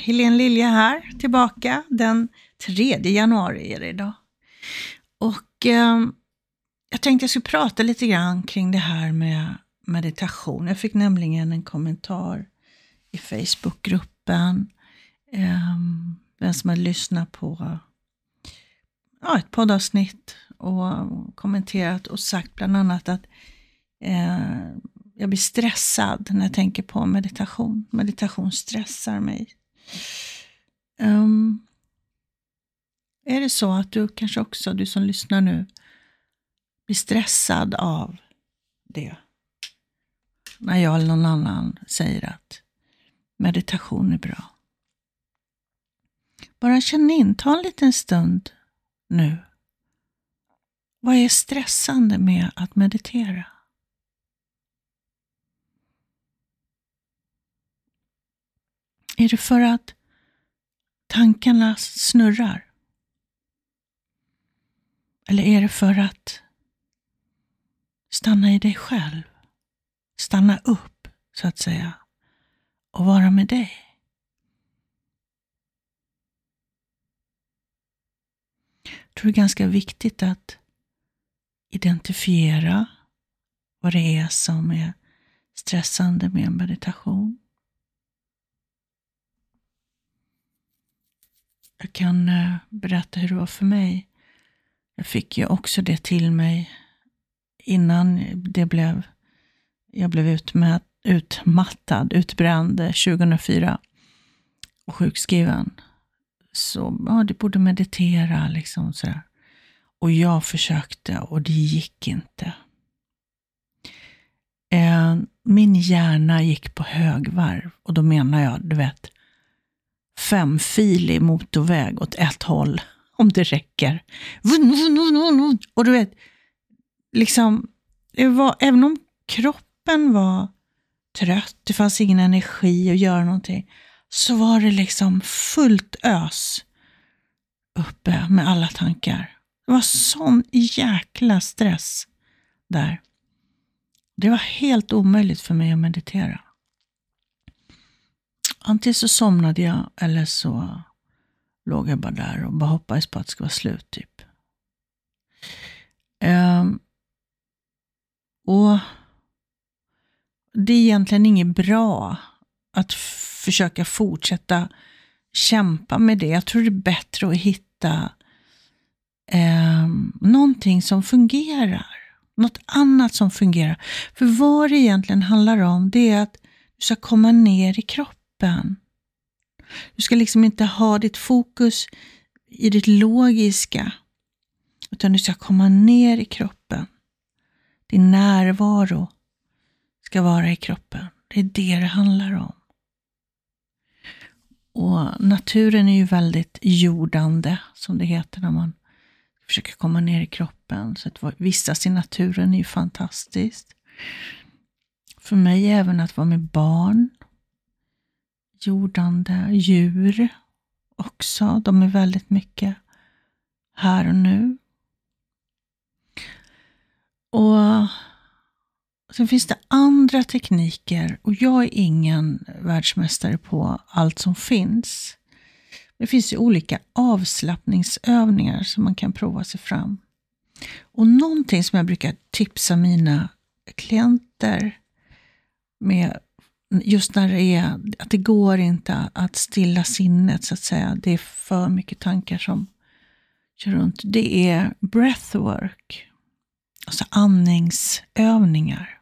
Helene Lilja här, tillbaka. Den 3 januari är det idag. Och eh, jag tänkte jag skulle prata lite grann kring det här med meditation. Jag fick nämligen en kommentar i Facebookgruppen. Eh, den som hade lyssnat på ja, ett poddavsnitt och kommenterat och sagt bland annat att eh, jag blir stressad när jag tänker på meditation. Meditation stressar mig. Um, är det så att du kanske också, du som lyssnar nu, blir stressad av det? När jag eller någon annan säger att meditation är bra. Bara känn in, ta en liten stund nu. Vad är stressande med att meditera? Är det för att tankarna snurrar? Eller är det för att stanna i dig själv? Stanna upp, så att säga, och vara med dig? Jag tror det är ganska viktigt att identifiera vad det är som är stressande med meditation. Jag kan eh, berätta hur det var för mig. Jag fick ju också det till mig innan det blev, jag blev utmät, utmattad, utbränd eh, 2004 och sjukskriven. Så ja, du borde meditera liksom sådär. Och jag försökte och det gick inte. Eh, min hjärna gick på högvarv och då menar jag, du vet, femfilig motorväg åt ett håll, om det räcker. Och du vet, liksom, det var, även om kroppen var trött, det fanns ingen energi att göra någonting, så var det liksom fullt ös uppe med alla tankar. Det var sån jäkla stress där. Det var helt omöjligt för mig att meditera. Antingen så somnade jag eller så låg jag bara där och bara hoppades på att det skulle vara slut. typ. Um, och Det är egentligen inget bra att försöka fortsätta kämpa med det. Jag tror det är bättre att hitta eh, någonting som fungerar. Något annat som fungerar. För vad det egentligen handlar om, det är att du ska komma ner i kroppen kroppen. Du ska liksom inte ha ditt fokus i det logiska, utan du ska komma ner i kroppen. Din närvaro ska vara i kroppen. Det är det det handlar om. Och naturen är ju väldigt jordande, som det heter när man försöker komma ner i kroppen. Så att vistas i naturen är ju fantastiskt. För mig även att vara med barn jordande djur också. De är väldigt mycket här och nu. Och Sen finns det andra tekniker och jag är ingen världsmästare på allt som finns. Det finns ju olika avslappningsövningar som man kan prova sig fram. Och någonting som jag brukar tipsa mina klienter med just när det är att det går inte att stilla sinnet, så att säga. Det är för mycket tankar som kör runt. Det är breathwork, alltså andningsövningar.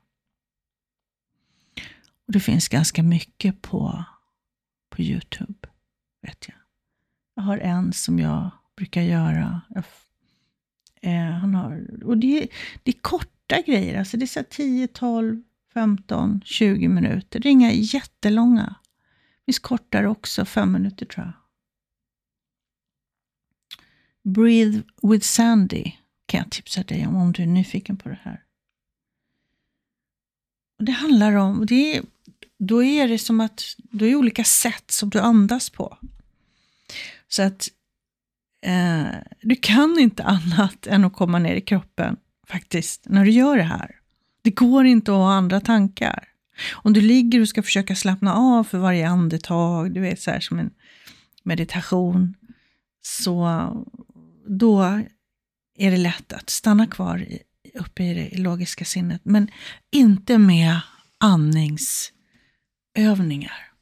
Och det finns ganska mycket på, på Youtube, vet jag. Jag har en som jag brukar göra. Jag, eh, han har, och det, det är korta grejer, alltså det är 10-12 15-20 minuter. Det är inga jättelånga. Visst kortare också, 5 minuter tror jag. Breathe with Sandy kan jag tipsa dig om, om du är nyfiken på det här. Det handlar om, det är, då är det som att då är det olika sätt som du andas på. Så att eh, du kan inte annat än att komma ner i kroppen faktiskt när du gör det här. Det går inte att ha andra tankar. Om du ligger och ska försöka slappna av för varje andetag, du vet så här som en meditation, så då är det lätt att stanna kvar uppe i det logiska sinnet. Men inte med andningsövningar.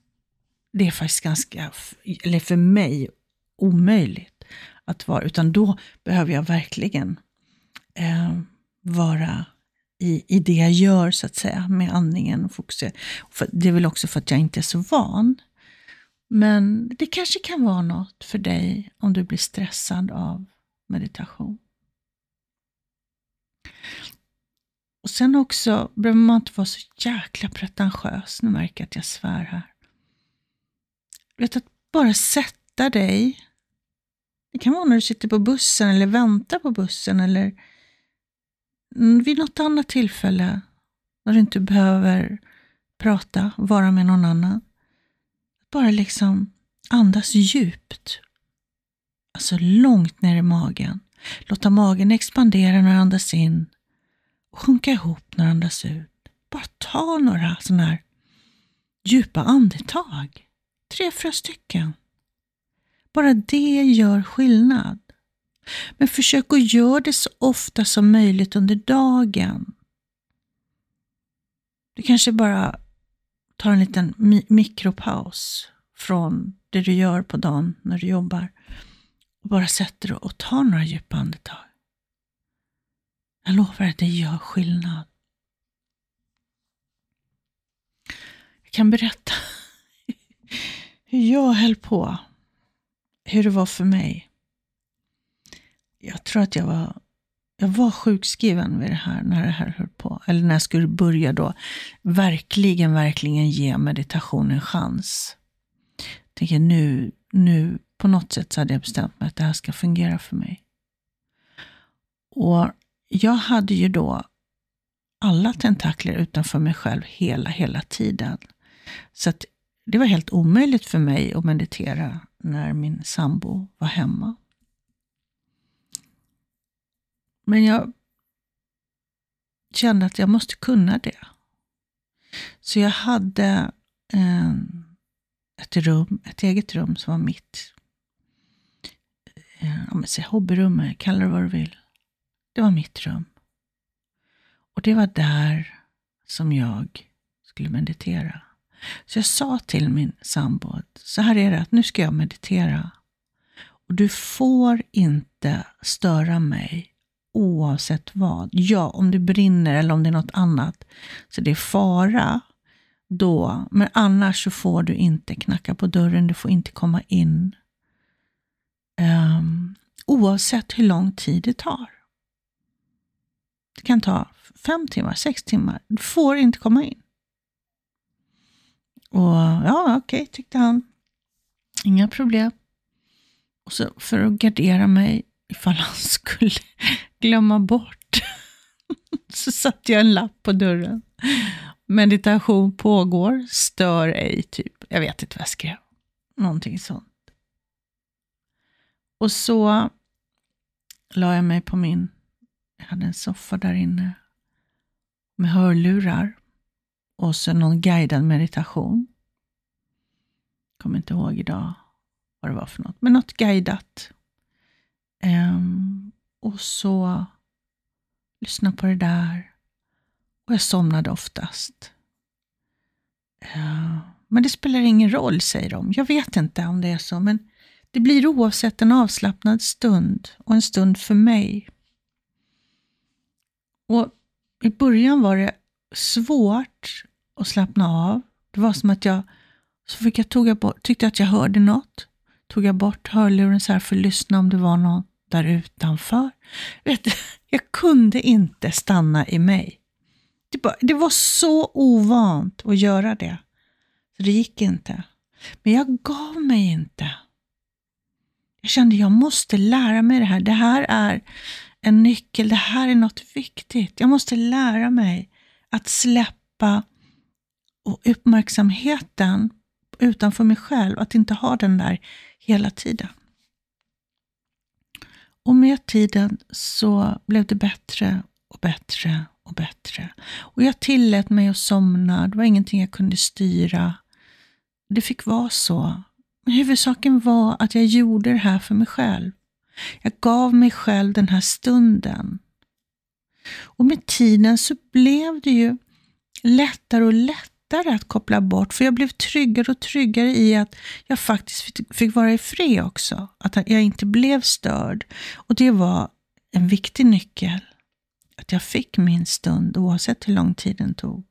Det är faktiskt ganska, eller för mig, omöjligt att vara, utan då behöver jag verkligen eh, vara i, i det jag gör, så att säga, med andningen. Och fokusera. För, det är väl också för att jag inte är så van. Men det kanske kan vara något för dig om du blir stressad av meditation. Och sen också behöver man inte vara så jäkla pretentiös. Nu märker jag att jag svär här. Vet, att bara sätta dig. Det kan vara när du sitter på bussen eller väntar på bussen eller vid något annat tillfälle när du inte behöver prata, vara med någon annan. Bara liksom andas djupt. Alltså långt ner i magen. Låta magen expandera när du andas in och sjunka ihop när du andas ut. Bara ta några sådana här djupa andetag. Tre, fyra stycken. Bara det gör skillnad. Men försök att göra det så ofta som möjligt under dagen. Du kanske bara tar en liten mi mikropaus från det du gör på dagen när du jobbar. Och bara sätter dig och tar några djupa andetag. Jag lovar att det gör skillnad. Jag kan berätta hur jag höll på. Hur det var för mig jag tror att jag var, jag var sjukskriven vid det här, när det här höll på. Eller när jag skulle börja då verkligen, verkligen ge meditation en chans. Jag tänker nu, nu på något sätt så hade jag bestämt mig att det här ska fungera för mig. Och jag hade ju då alla tentakler utanför mig själv hela, hela tiden. Så att det var helt omöjligt för mig att meditera när min sambo var hemma. Men jag kände att jag måste kunna det. Så jag hade en, ett rum, ett eget rum som var mitt. Eh, Om jag säger hobbyrum, kalla det vad du vill. Det var mitt rum. Och det var där som jag skulle meditera. Så jag sa till min sambo att så här är det, att nu ska jag meditera. Och du får inte störa mig oavsett vad. Ja, om det brinner eller om det är något annat, så det är fara, då. Men annars så får du inte knacka på dörren, du får inte komma in. Um, oavsett hur lång tid det tar. Det kan ta fem timmar, sex timmar. Du får inte komma in. Och ja, okej, okay, tyckte han. Inga problem. Och så för att gardera mig ifall han skulle glömma bort. Så satte jag en lapp på dörren. Meditation pågår, stör ej, typ. Jag vet inte vad jag skrev. Någonting sånt. Och så la jag mig på min, jag hade en soffa där inne med hörlurar och så någon guidad meditation. Kommer inte ihåg idag vad det var för något, men något guidat. Um, och så lyssna på det där. Och jag somnade oftast. Uh, men det spelar ingen roll, säger de. Jag vet inte om det är så, men det blir oavsett en avslappnad stund och en stund för mig. Och I början var det svårt att slappna av. Det var som att jag, så fick jag, tog jag tyckte att jag hörde något. Tog jag bort hörluren så här för att lyssna om det var någon där utanför. Vet, jag kunde inte stanna i mig. Det, bara, det var så ovant att göra det. Så det gick inte. Men jag gav mig inte. Jag kände jag måste lära mig det här. Det här är en nyckel. Det här är något viktigt. Jag måste lära mig att släppa och uppmärksamheten utanför mig själv. Att inte ha den där hela tiden. Och med tiden så blev det bättre och bättre och bättre. Och jag tillät mig att somna. Det var ingenting jag kunde styra. Det fick vara så. Men huvudsaken var att jag gjorde det här för mig själv. Jag gav mig själv den här stunden. Och med tiden så blev det ju lättare och lättare lättare att koppla bort, för jag blev tryggare och tryggare i att jag faktiskt fick vara i fred också. Att jag inte blev störd. Och det var en viktig nyckel. Att jag fick min stund oavsett hur lång tid den tog.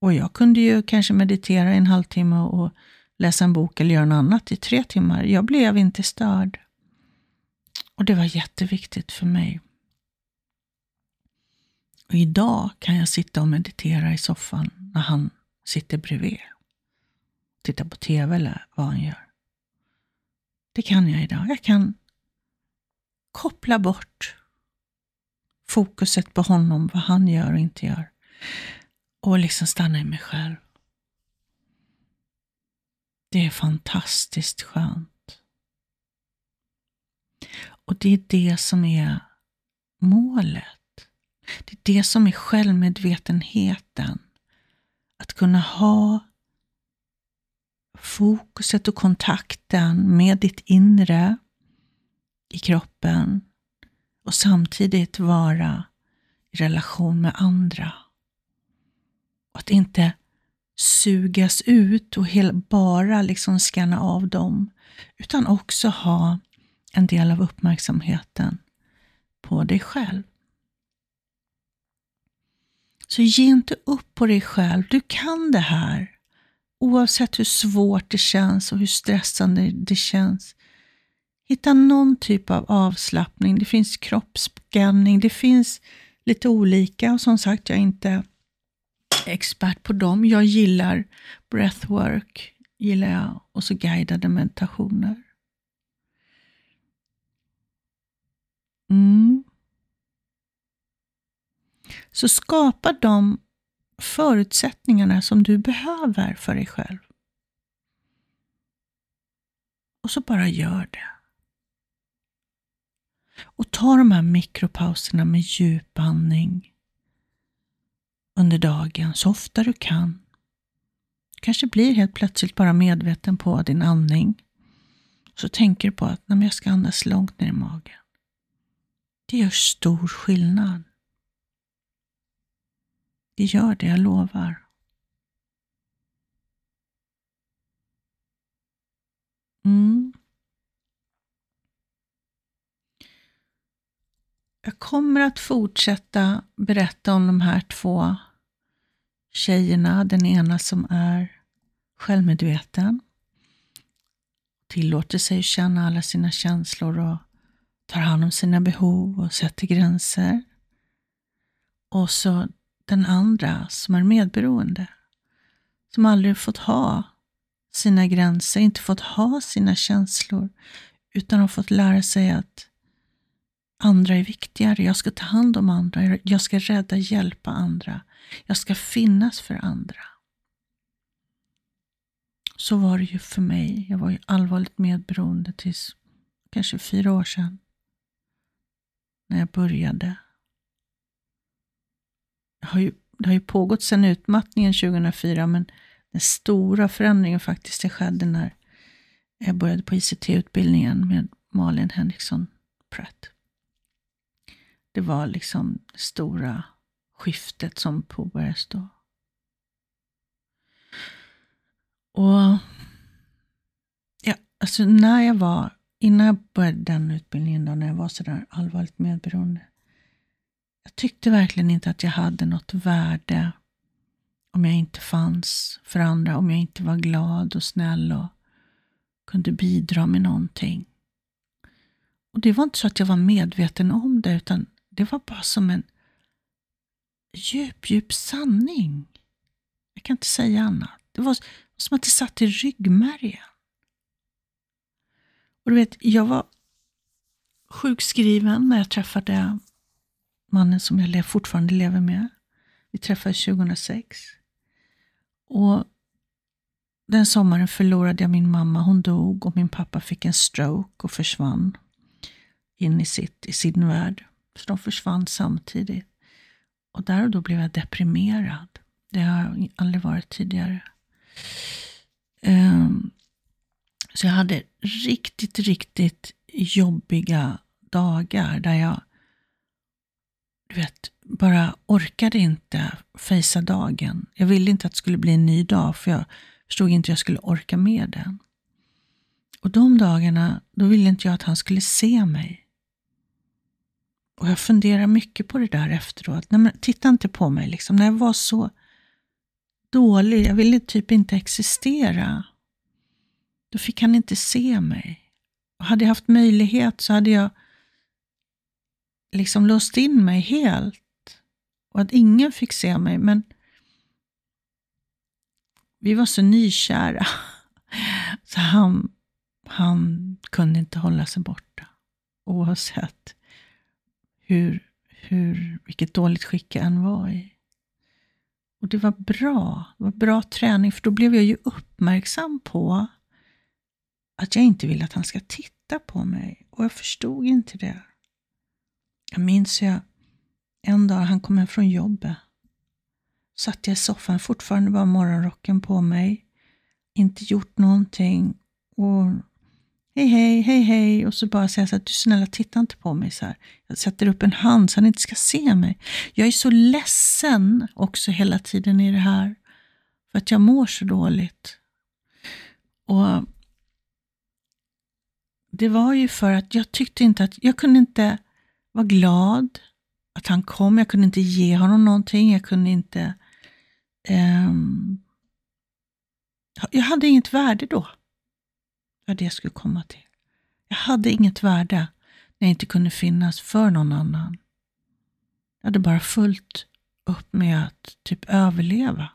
Och jag kunde ju kanske meditera i en halvtimme och läsa en bok eller göra något annat i tre timmar. Jag blev inte störd. Och det var jätteviktigt för mig. Och idag kan jag sitta och meditera i soffan när han sitter bredvid. Titta på TV eller vad han gör. Det kan jag idag. Jag kan koppla bort fokuset på honom, vad han gör och inte gör. Och liksom stanna i mig själv. Det är fantastiskt skönt. Och det är det som är målet. Det är det som är självmedvetenheten. Att kunna ha fokuset och kontakten med ditt inre i kroppen och samtidigt vara i relation med andra. Och att inte sugas ut och bara liksom scanna av dem, utan också ha en del av uppmärksamheten på dig själv. Så ge inte upp på dig själv. Du kan det här. Oavsett hur svårt det känns och hur stressande det känns. Hitta någon typ av avslappning. Det finns kroppsskanning. Det finns lite olika. Och som sagt, jag är inte expert på dem. Jag gillar breathwork, gillar jag. Och så guidade meditationer. Mm. Så skapa de förutsättningarna som du behöver för dig själv. Och så bara gör det. Och ta de här mikropauserna med djup andning under dagen så ofta du kan. Du kanske blir helt plötsligt bara medveten på din andning. Så tänker du på att när jag ska andas långt ner i magen. Det gör stor skillnad. Det gör det, jag lovar. Mm. Jag kommer att fortsätta berätta om de här två tjejerna. Den ena som är självmedveten, tillåter sig att känna alla sina känslor och tar hand om sina behov och sätter gränser. Och så den andra som är medberoende. Som aldrig fått ha sina gränser, inte fått ha sina känslor, utan har fått lära sig att andra är viktigare. Jag ska ta hand om andra. Jag ska rädda, hjälpa andra. Jag ska finnas för andra. Så var det ju för mig. Jag var ju allvarligt medberoende tills kanske fyra år sedan. När jag började har ju, det har ju pågått sedan utmattningen 2004, men den stora förändringen faktiskt det skedde när jag började på ICT-utbildningen med Malin Henriksson Pratt. Det var liksom det stora skiftet som påbörjades då. Och ja, alltså när jag var, innan jag började den utbildningen, då, när jag var sådär allvarligt medberoende, jag tyckte verkligen inte att jag hade något värde om jag inte fanns för andra, om jag inte var glad och snäll och kunde bidra med någonting. Och Det var inte så att jag var medveten om det, utan det var bara som en djup, djup sanning. Jag kan inte säga annat. Det var som att det satt i ryggmärgen. Och du vet, jag var sjukskriven när jag träffade mannen som jag fortfarande lever med. Vi träffades 2006. Och den sommaren förlorade jag min mamma. Hon dog och min pappa fick en stroke och försvann in i, sitt, i sin värld. Så de försvann samtidigt. Och där och då blev jag deprimerad. Det har jag aldrig varit tidigare. Um, så jag hade riktigt, riktigt jobbiga dagar där jag du vet, bara orkade inte fejsa dagen. Jag ville inte att det skulle bli en ny dag för jag förstod inte hur jag skulle orka med den. Och de dagarna, då ville inte jag att han skulle se mig. Och jag funderar mycket på det där efteråt. Nej, men titta inte på mig, liksom. när jag var så dålig, jag ville typ inte existera. Då fick han inte se mig. Och hade jag haft möjlighet så hade jag liksom låst in mig helt. Och att ingen fick se mig. Men vi var så nykära. Så han, han kunde inte hålla sig borta. Oavsett hur, hur, vilket dåligt skick jag än var i. Och det var bra. Det var bra träning, för då blev jag ju uppmärksam på att jag inte vill att han ska titta på mig. Och jag förstod inte det. Jag minns jag en dag han kom hem från jobbet. Satt jag i soffan, fortfarande bara morgonrocken på mig. Inte gjort någonting. Och hej, hej, hej, hej. Och så bara säger jag så här, du snälla titta inte på mig så här. Jag sätter upp en hand så han inte ska se mig. Jag är så ledsen också hela tiden i det här. För att jag mår så dåligt. Och det var ju för att jag tyckte inte att, jag kunde inte var glad att han kom. Jag kunde inte ge honom någonting. Jag kunde inte... Um, jag hade inget värde då. Det var det jag skulle komma till. Jag hade inget värde när jag inte kunde finnas för någon annan. Jag hade bara fullt upp med att typ överleva.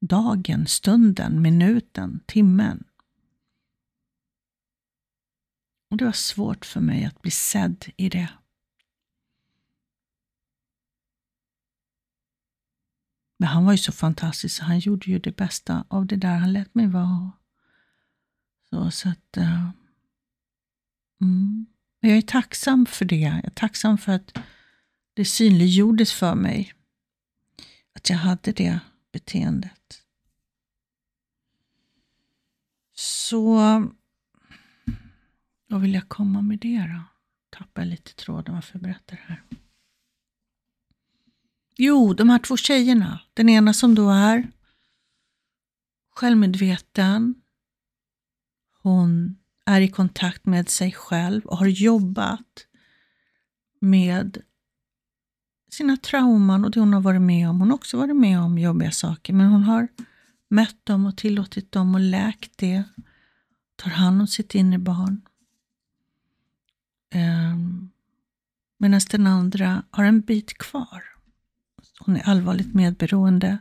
Dagen, stunden, minuten, timmen. Och det var svårt för mig att bli sedd i det. Men han var ju så fantastisk, så han gjorde ju det bästa av det där han lät mig vara. Så, så att... Uh, mm. Jag är tacksam för det. Jag är tacksam för att det synliggjordes för mig. Att jag hade det beteendet. Så vad vill jag komma med det då? Tappar lite tråden varför jag berättar det här. Jo, de här två tjejerna. Den ena som då är självmedveten. Hon är i kontakt med sig själv och har jobbat med sina trauman och det hon har varit med om. Hon har också varit med om jobbiga saker, men hon har mött dem och tillåtit dem och läkt det. Tar hand om sitt inre barn. Ehm, medan den andra har en bit kvar. Hon är allvarligt medberoende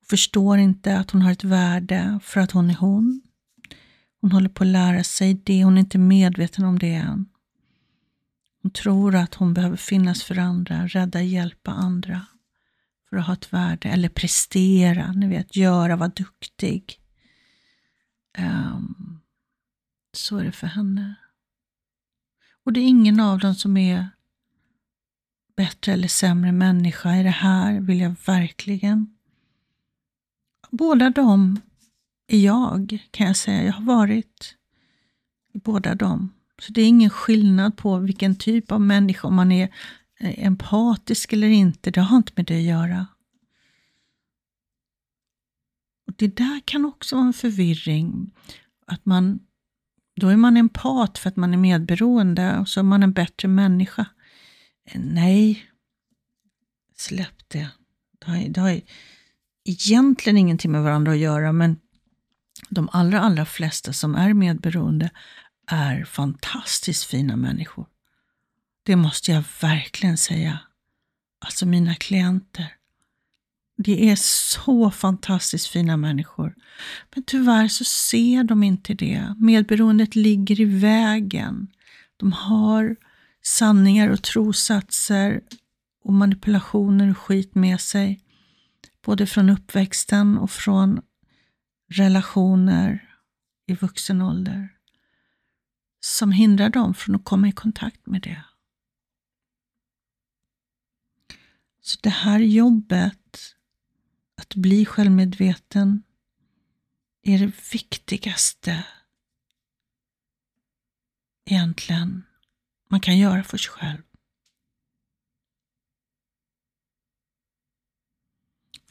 och förstår inte att hon har ett värde för att hon är hon. Hon håller på att lära sig det, hon är inte medveten om det än. Hon tror att hon behöver finnas för andra, rädda, hjälpa andra för att ha ett värde, eller prestera, ni vet, göra, vara duktig. Um, så är det för henne. Och det är ingen av dem som är bättre eller sämre människa i det här, vill jag verkligen. Båda de är jag, kan jag säga. Jag har varit i båda dem. Så det är ingen skillnad på vilken typ av människa, om man är eh, empatisk eller inte. Det har inte med det att göra. Och Det där kan också vara en förvirring. Att man då är man empat för att man är medberoende och så är man en bättre människa. Eh, nej, släpp det. Det har, det har egentligen ingenting med varandra att göra, men de allra, allra flesta som är medberoende är fantastiskt fina människor. Det måste jag verkligen säga. Alltså mina klienter. Det är så fantastiskt fina människor. Men tyvärr så ser de inte det. Medberoendet ligger i vägen. De har sanningar och trosatser och manipulationer och skit med sig. Både från uppväxten och från relationer i vuxen ålder. Som hindrar dem från att komma i kontakt med det. Så det här jobbet, att bli självmedveten, är det viktigaste egentligen man kan göra för sig själv.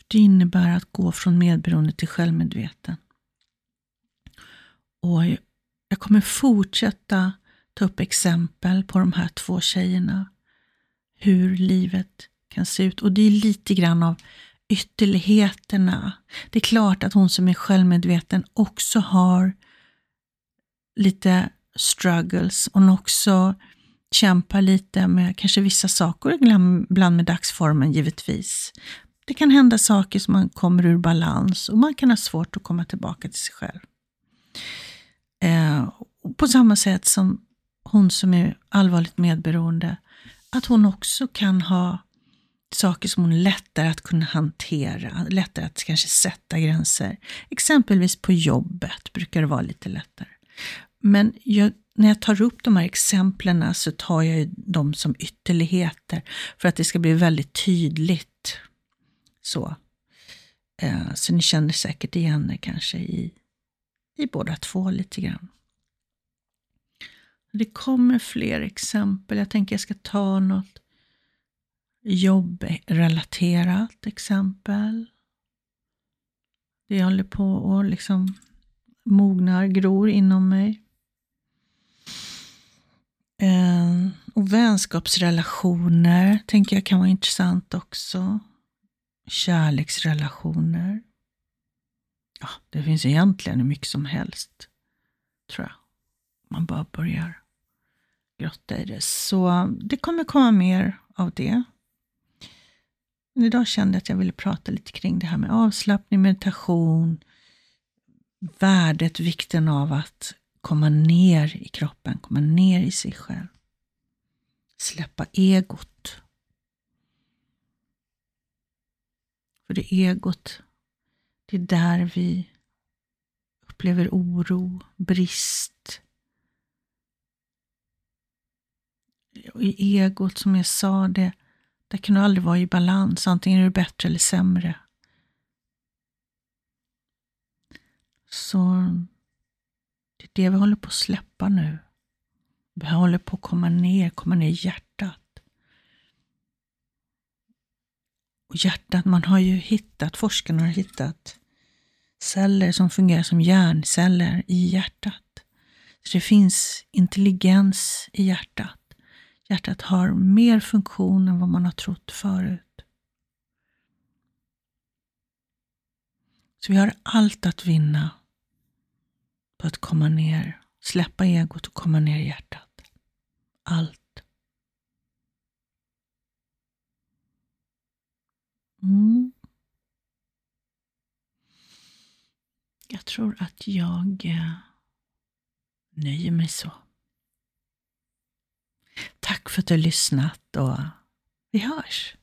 Det innebär att gå från medberoende till självmedveten. Och jag kommer fortsätta ta upp exempel på de här två tjejerna. Hur livet kan se ut. Och det är lite grann av ytterligheterna. Det är klart att hon som är självmedveten också har lite struggles. Hon också kämpar lite med kanske vissa saker, ibland med dagsformen givetvis. Det kan hända saker som man kommer ur balans och man kan ha svårt att komma tillbaka till sig själv. Eh, på samma sätt som hon som är allvarligt medberoende, att hon också kan ha saker som hon lättare att kunna hantera, lättare att kanske sätta gränser. Exempelvis på jobbet brukar det vara lite lättare. Men jag, när jag tar upp de här exemplen så tar jag dem som ytterligheter för att det ska bli väldigt tydligt. Så, eh, så ni känner säkert igen er kanske i, i båda två lite grann. Det kommer fler exempel. Jag tänker jag ska ta något jobbrelaterat exempel. Det håller på och liksom mognar, gror inom mig. Eh, och vänskapsrelationer tänker jag kan vara intressant också. Kärleksrelationer. Ja, det finns egentligen hur mycket som helst, tror jag. Man bara börjar grotta i det. Så det kommer komma mer av det. Men idag kände jag att jag ville prata lite kring det här med avslappning, meditation, värdet, vikten av att komma ner i kroppen, komma ner i sig själv. Släppa egot. För det egot, det är där vi upplever oro, brist. Och i egot, som jag sa, det, där kan du aldrig vara i balans. Antingen är du bättre eller sämre. Så det är det vi håller på att släppa nu. Vi håller på att komma ner, komma ner i hjärtat. Och hjärtat, man har ju hittat, forskarna har hittat celler som fungerar som hjärnceller i hjärtat. Så det finns intelligens i hjärtat. Hjärtat har mer funktion än vad man har trott förut. Så vi har allt att vinna på att komma ner, släppa egot och komma ner i hjärtat. Allt. Mm. Jag tror att jag eh, nöjer mig så. Tack för att du har lyssnat och vi hörs.